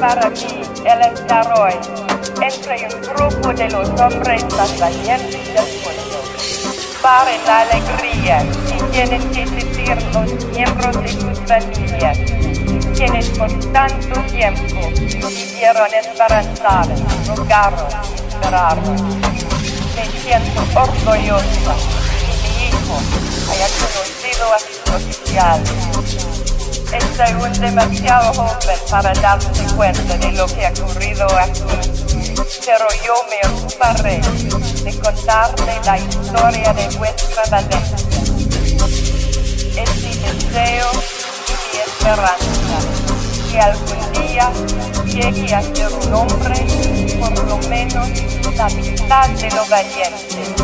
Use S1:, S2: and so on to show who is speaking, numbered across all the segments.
S1: para mí el desarrollo entre un grupo de los hombres más valientes del mundo. Para la alegría que tienen que sentir los miembros de sus familias, quienes por tanto tiempo vivieron esperanzados, rogaron, esperaron. Me siento orgullosa que mi hijo haya conocido a sus oficiales Estoy aún demasiado joven para darse cuenta de lo que ha ocurrido aquí, pero yo me ocuparé de contarle la historia de vuestra valencia. Es mi deseo y mi esperanza que algún día llegue a ser un hombre por lo menos la mitad de lo valiente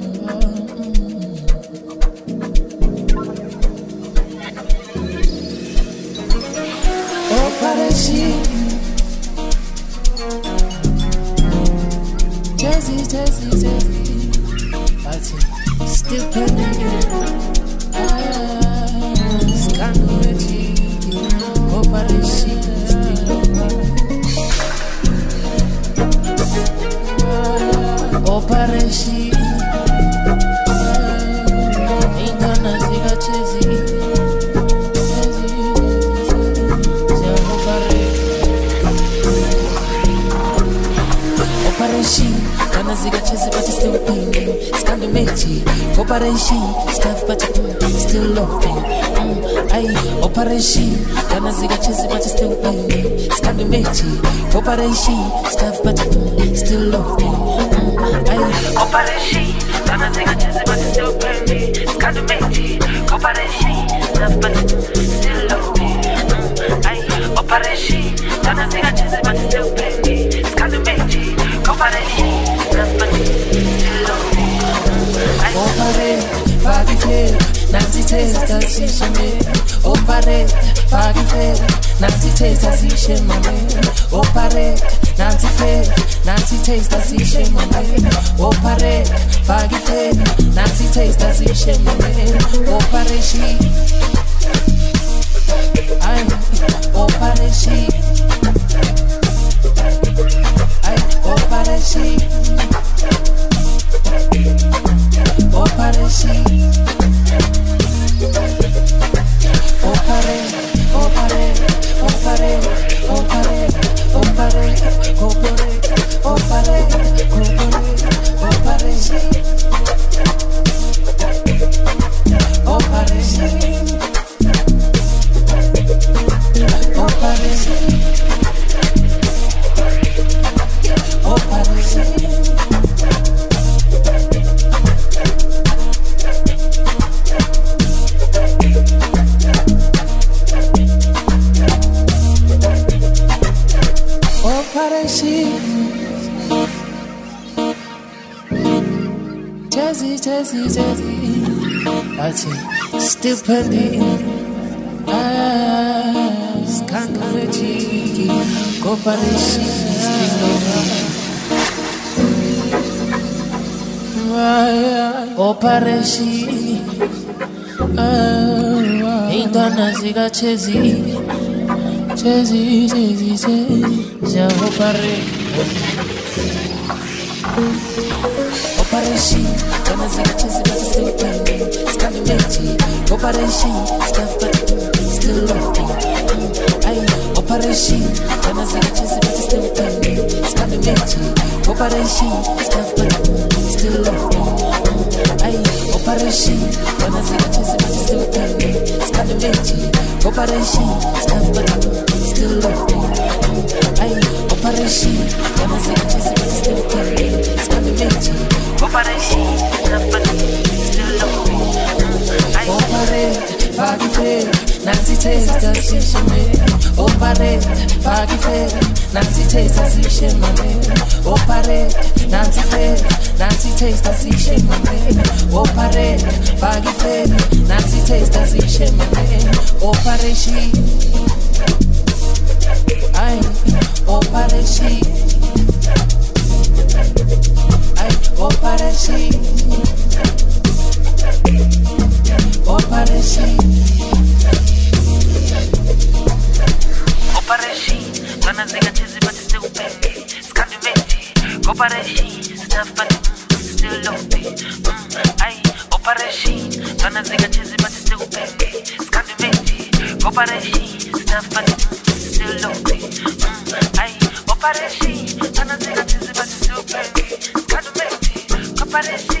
S2: pareci Jazzy, jazzy, jazzy Still pending Opareshi Ingana Mechi Opareshi Stuff but still looking. Mm, Ay Opareshi Kana zika chezi but still pain Scandal mechi Opareshi Stuff but still looking. Opareci, dana zinga cheze but still pay me Skadu meji, opareci, love but still love me Ay, opareci, dana zinga cheze but still pay me Skadu meji, Opare, fagi fail, nazi taste, asisha me Opare, fagi fail, nazi taste, asisha me Opare, Nancy Faye, Nancy taste, I see shame my man. Oh pare, fagi Faye, Nancy taste, I see shame my man. Oh pare she, I, oh pare oh pare oh pare oh pare, oh pare, oh pare, oh pare. Jazzy, Jazzy. still pending. Ah, scandal cheeky, cooperation still over. Operation, Iy'ntwana zika-Chezi Chezi, Chezi, Chezi Ziyahopare Operation Zika-Chezi but still banging Scandi magic Operation Stuff but still loading Ay, Operation Iy'ntwana zika-Chezi but still banging Scandi magic Operation Stuff but still loading Ay, Operation Iy'ntwana zika-Chezi but still banging Scandi magic Operation Stuff but still loading Ay, Operation Iy'ntwana zika-Chezi but still Scandi magic Operation Stuff but still loading Operate, fagi fail, nansi taste asishime. Operate, fagi fail, nansi taste asishime. Operate, nansi fail, nansi taste asishime. Operate, fagi fail, nansi taste asishime. Operation, ay, operation, ay, operation. Operation. Operation, gonna zig a tizzy, but it's still baby. Scandi magic. Operation, stuff but still loopy. Mm, aye, operation, magic.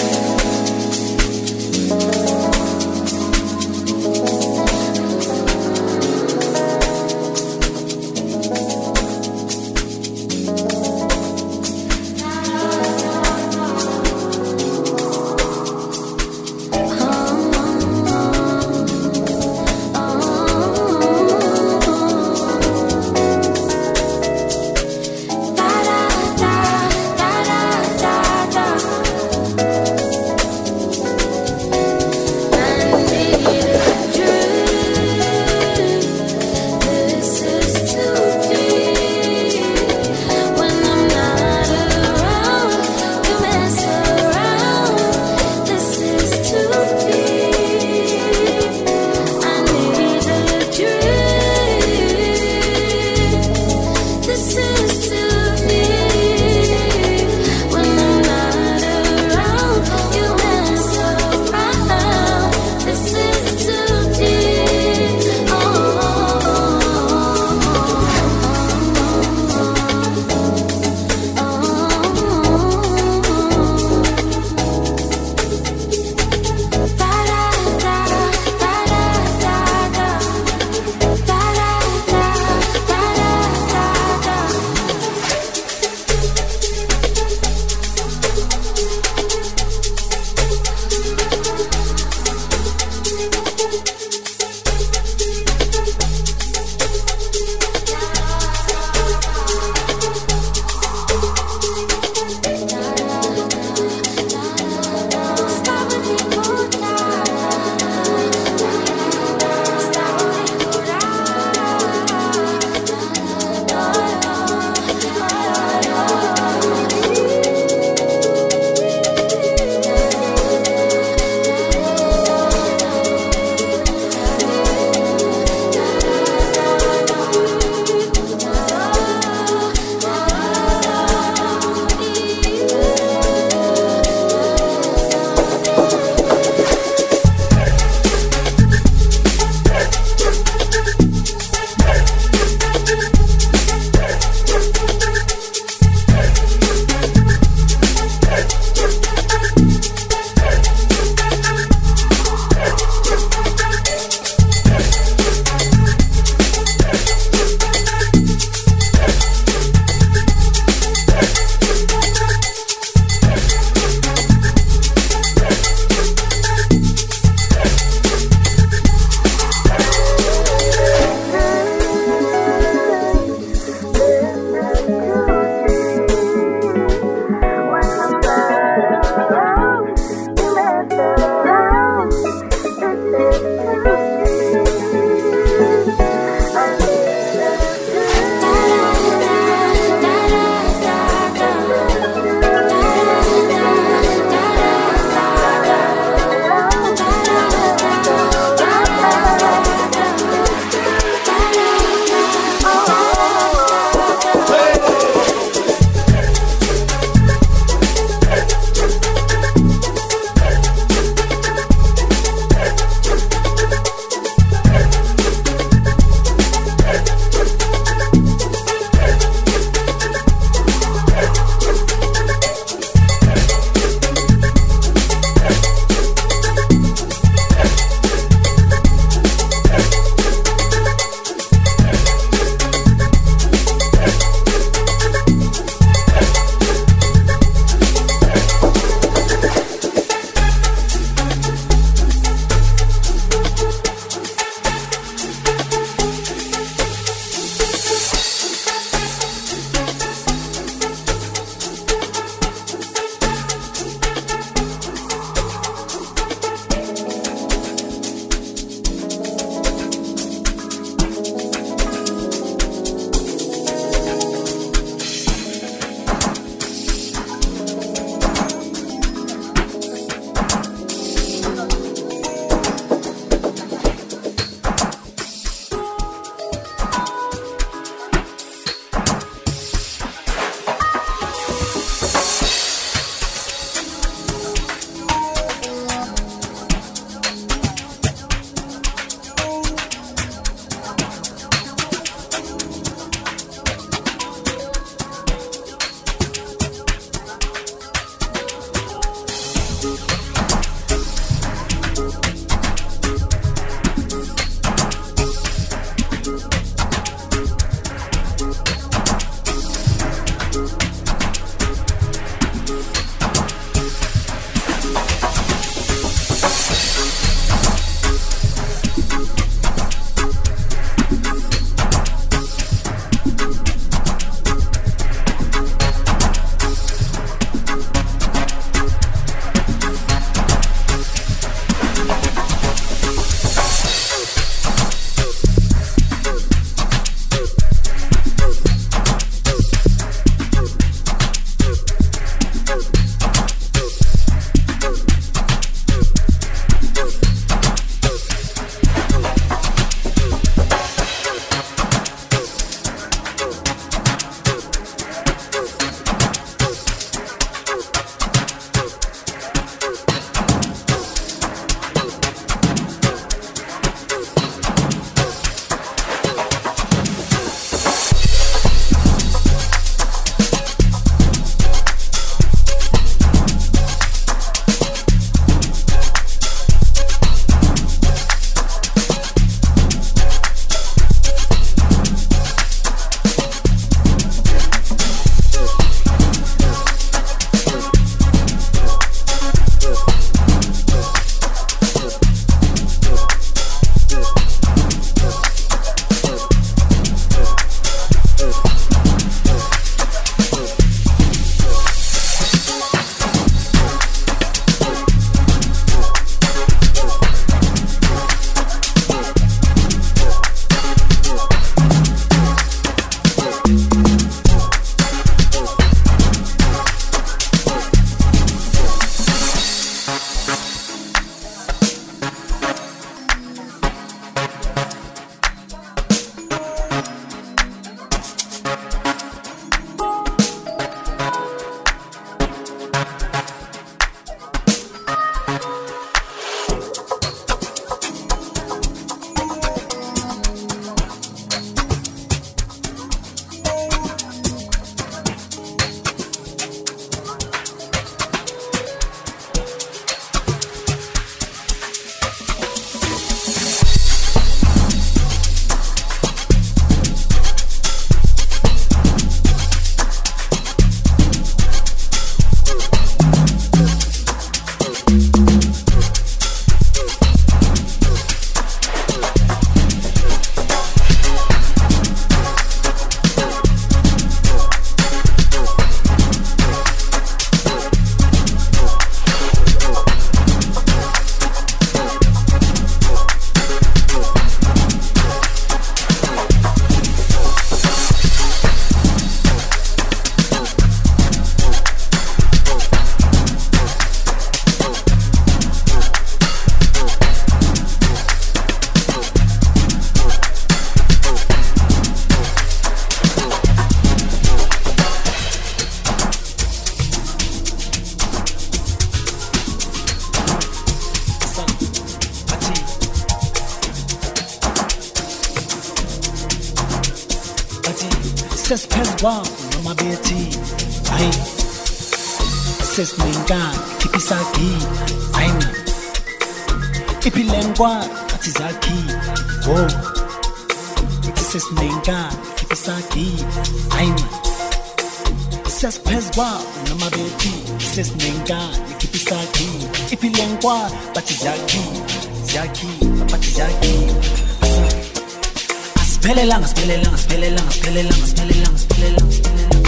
S2: spillelange, spillelange, spillelange, spillelange, spillelange, spillelange.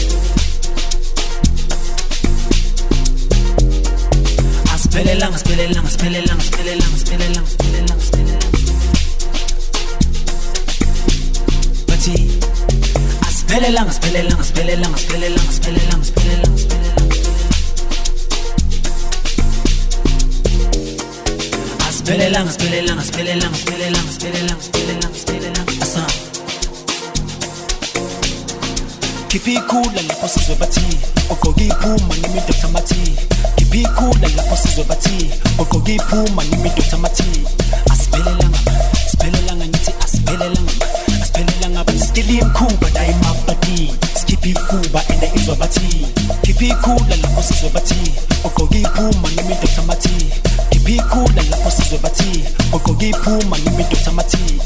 S2: Spillelange, spillelange, spillelange, spillelange, spillelange, spillelange, spillelange. Parti. Spillelange, spillelange, spillelange, spillelange, spillelange, spillelange, spillelange. Spillelange, spillelange, spillelange, spillelange, spillelange, spillelange, spillelange. Keep ikhula lapho sizwe bathi ogqoke iphuma ngemidoda mathi Keep ikhula lapho sizwe bathi ogqoke iphuma ngemidoda mathi Asiphelelanga siphelelanga nithi asiphelelanga asiphelelanga bathi skili imkhuba la emabadi Skip ikhuba and izwa bathi. Keep ikhula lapho sizwe bathi ogqoke iphuma ngemidoda mathi Keep ikhula lapho sizwe bathi ogqoke iphuma ngemidoda mathi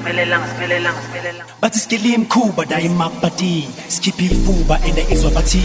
S2: siphelelanga siphelelanga siphelelanga bathi sikele imkhuba daye mabati sikhiphe ifuba ende izwa bathi.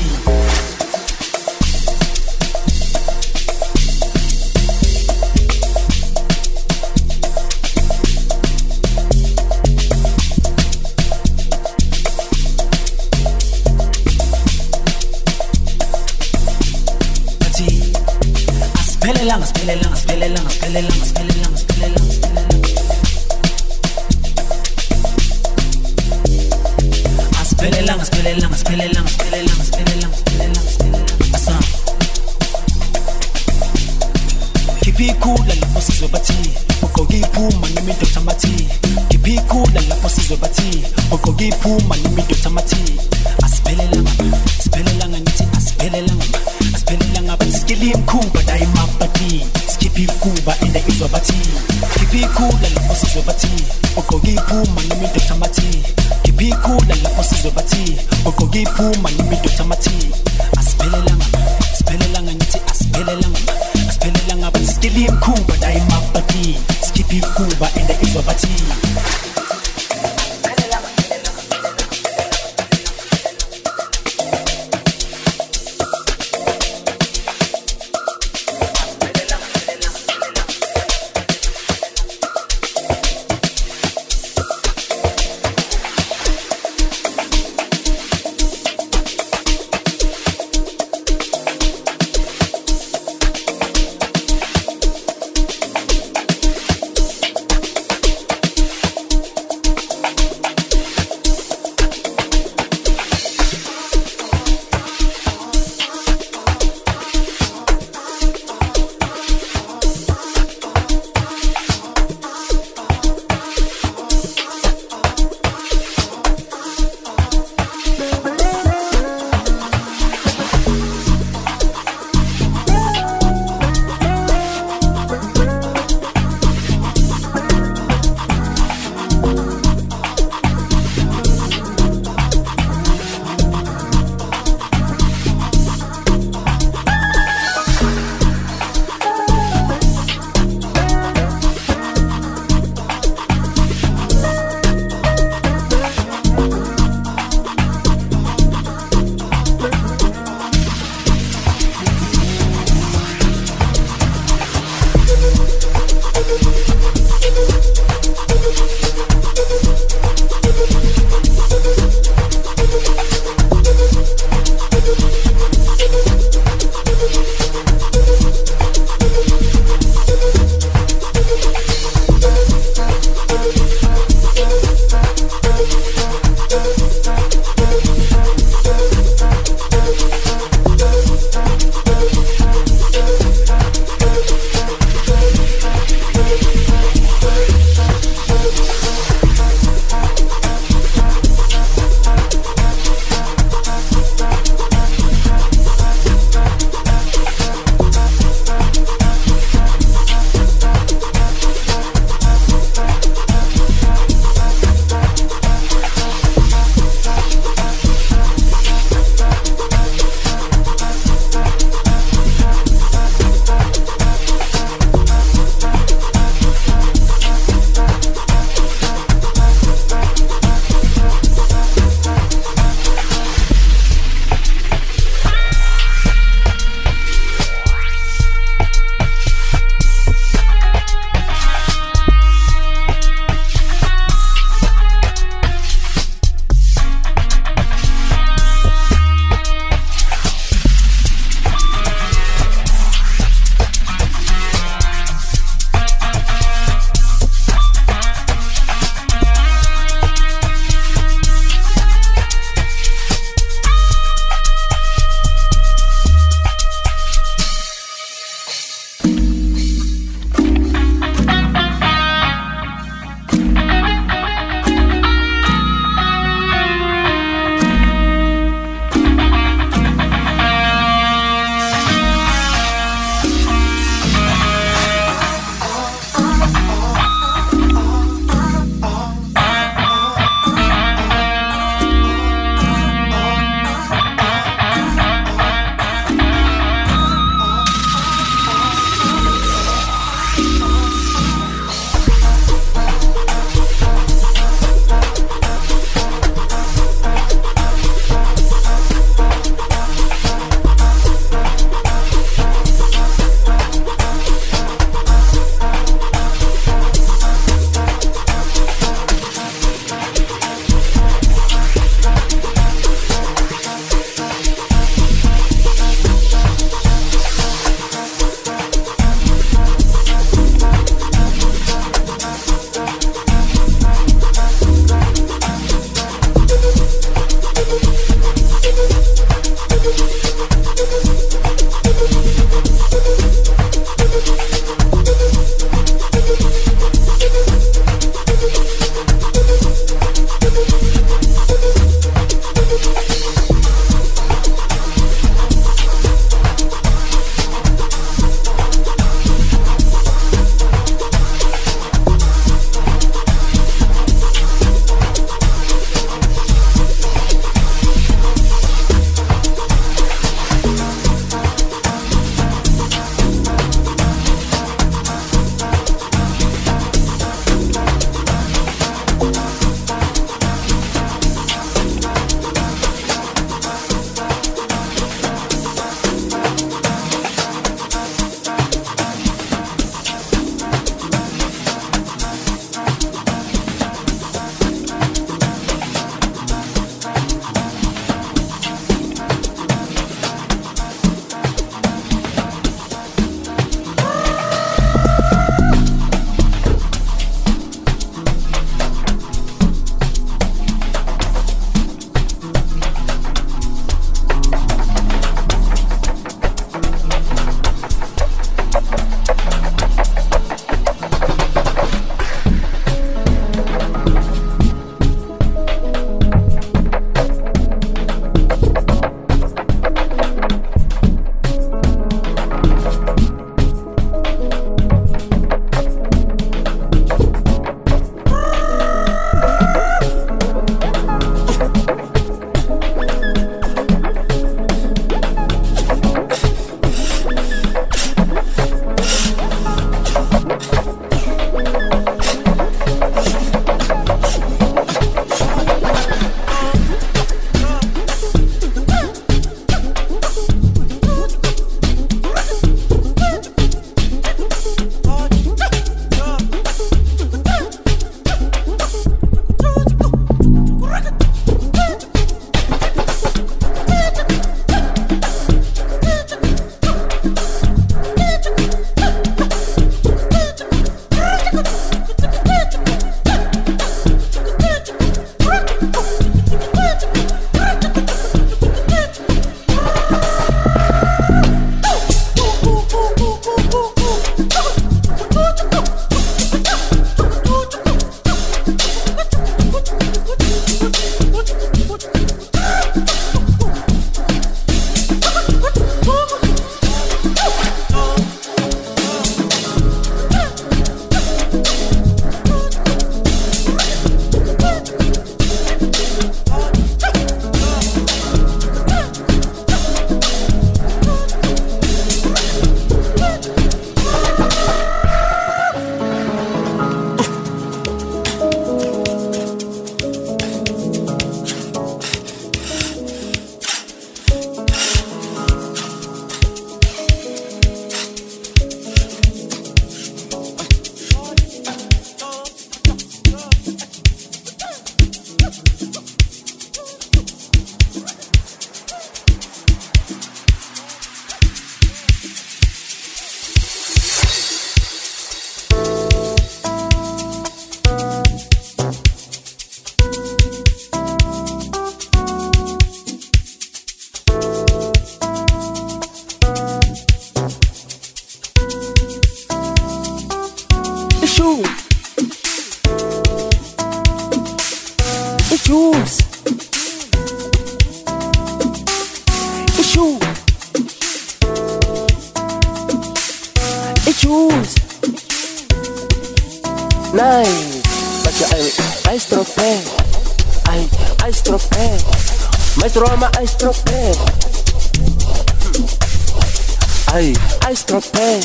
S3: I stropé.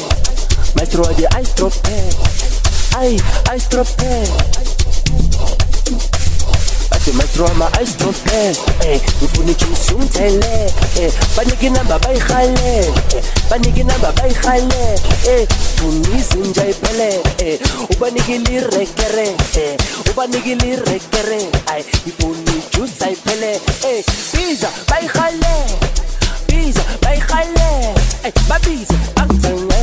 S3: Maestro di I stropé. I, I stropé. bathi madrama ayisitrophe eh ngifuna ijuice ungithele eh banike inamba bayihale banike inamba bayihale eh funa izinja iphele eh ubanike lirekere eh ubanike lirekere ay ngifuna ijuice ayiphele eh biza bayihale biza bayihale eh babize bangithenge.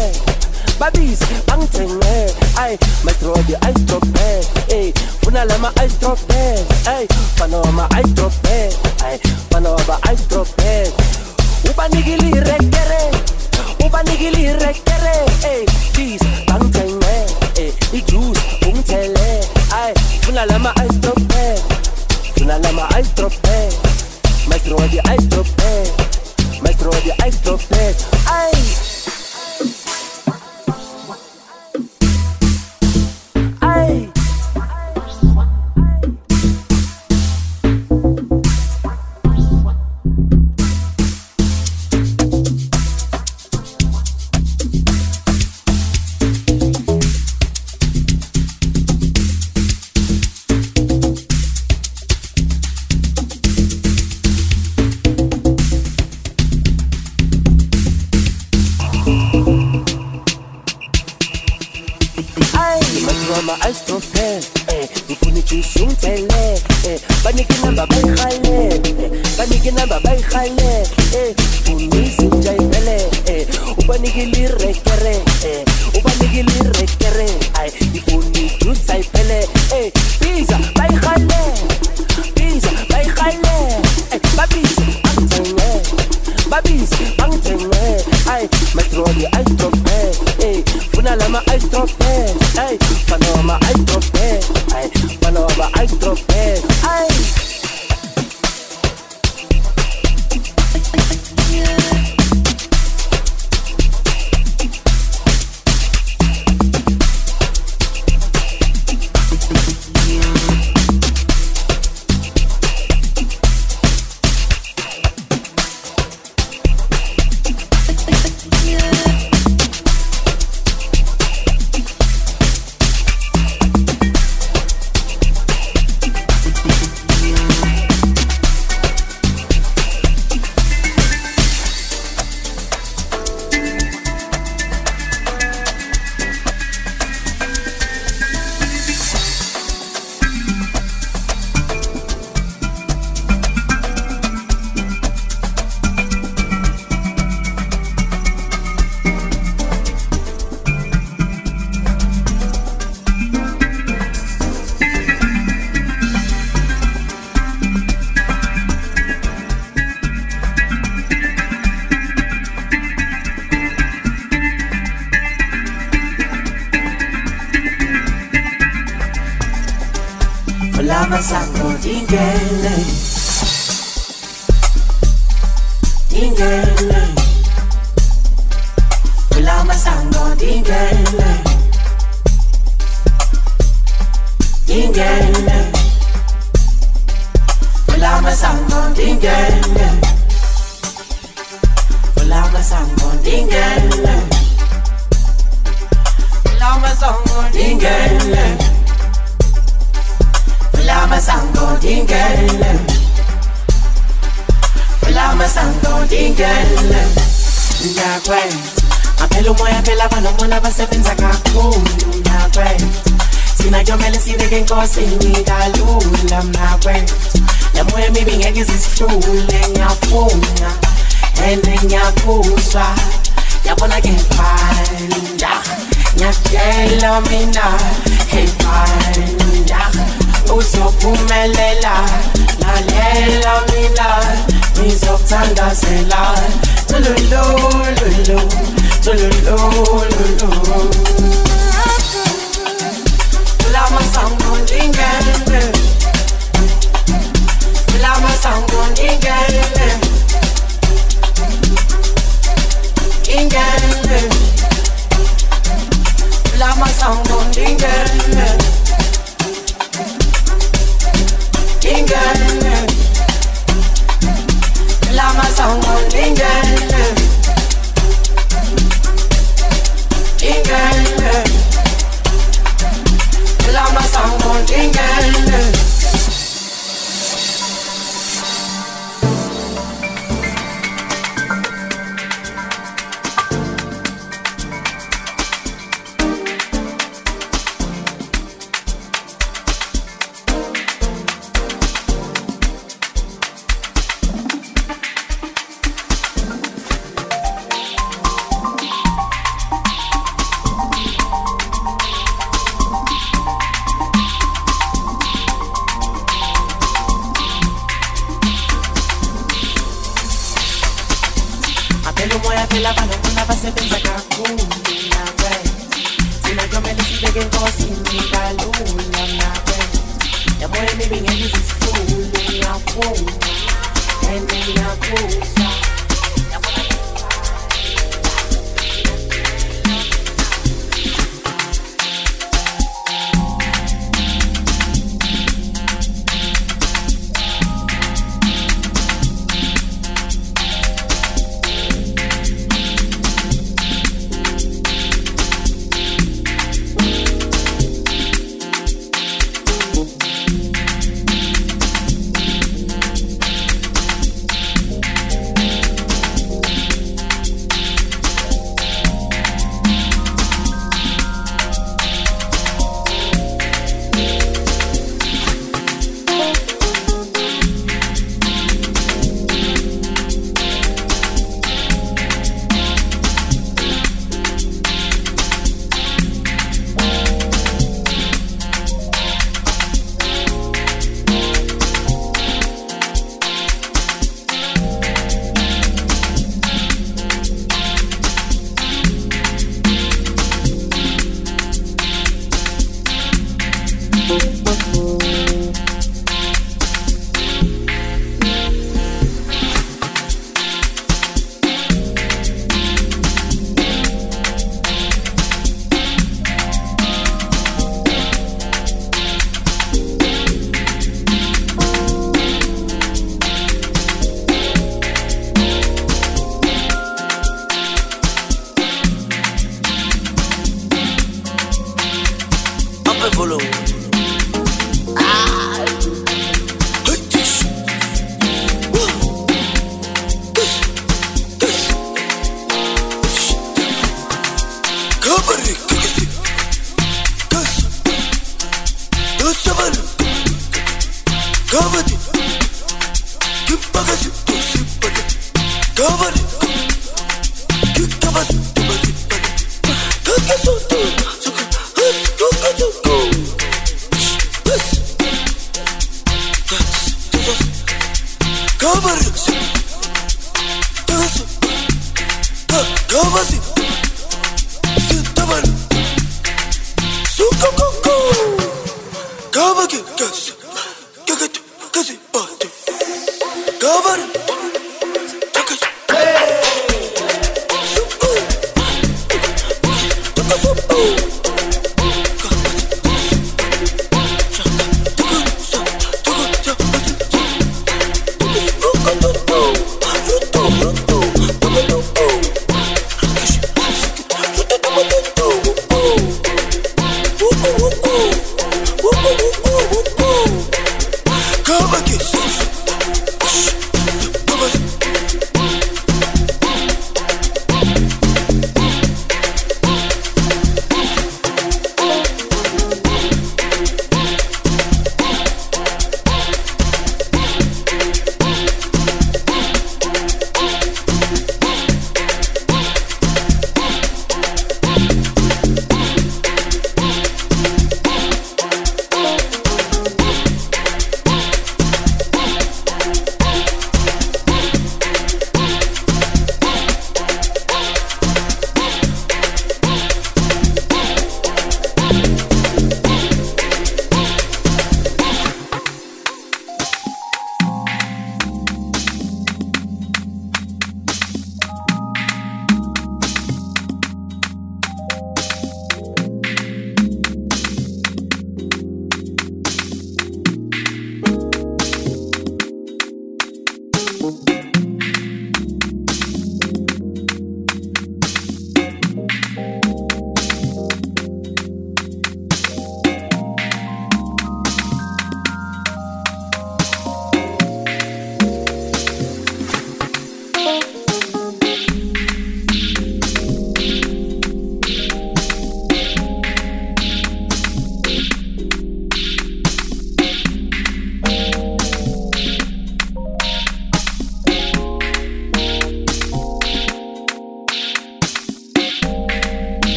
S3: Babize bangithenge. Ay mastrodi ayisitrophe eh funa lama ice drop bed ay fana wama ice drop bed ay fana waba ice drop bed ubanikili rekere ubanikili rekere ay please bangithenge. Ay ijuice ungithele ay funa lama ice drop bed funa lama ice drop bed maestro di ice drop bed maestro di ice drop bed
S4: sangondingene Vulamba sangondingene Vulamba sangondingene Vulamba sangondingene Vulamba sangondingene Ngakwenza Aphela umoya phela abanomona abasebenza kakhulu Ngakwenza Sina kuyomele sibeke enkosini kalula mnakwenza Namoya mibi ngeke zisithule ngiyafuna ene ngiyakuzwa. Yabona ke fanda Ngiyakutshela mina hey fanda Uzophumelela. Lalela mina ngizokuthandazela Tulululu tulululu Lama sango ndingende mama sound on ingelem ingelem lama sound on ingelem ingelem lama sound on ingelem ingelem lama sound on ingelem banobona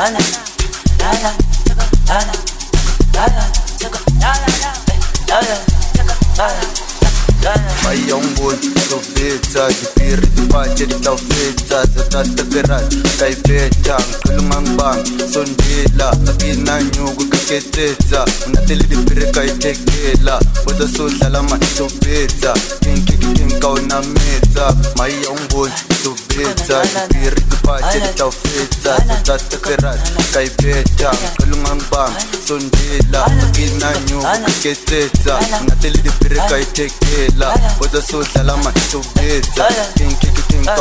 S2: Banana.
S5: Mayongol, Tobita, Dipiri, Dipache, Ditafeta, Zatata Perat, Kaipeta, Kulungang Bang, Sondela, Akina Nyugu, Kaketeta, Unateli Dipiri, Kaitekela, Wata Sodala, Matobeta, Kinki, Kinka, Unameta, Mayongol, Tobita, Dipiri, Dipache, Ditafeta, Zatata Perat, Kaipeta, Kulungang Bang, Sondela, Akina Nyugu, Kaketeta, Unateli Dipiri, Kaitekela, Wata Sodala, Matobeta, Kinki, Kinka,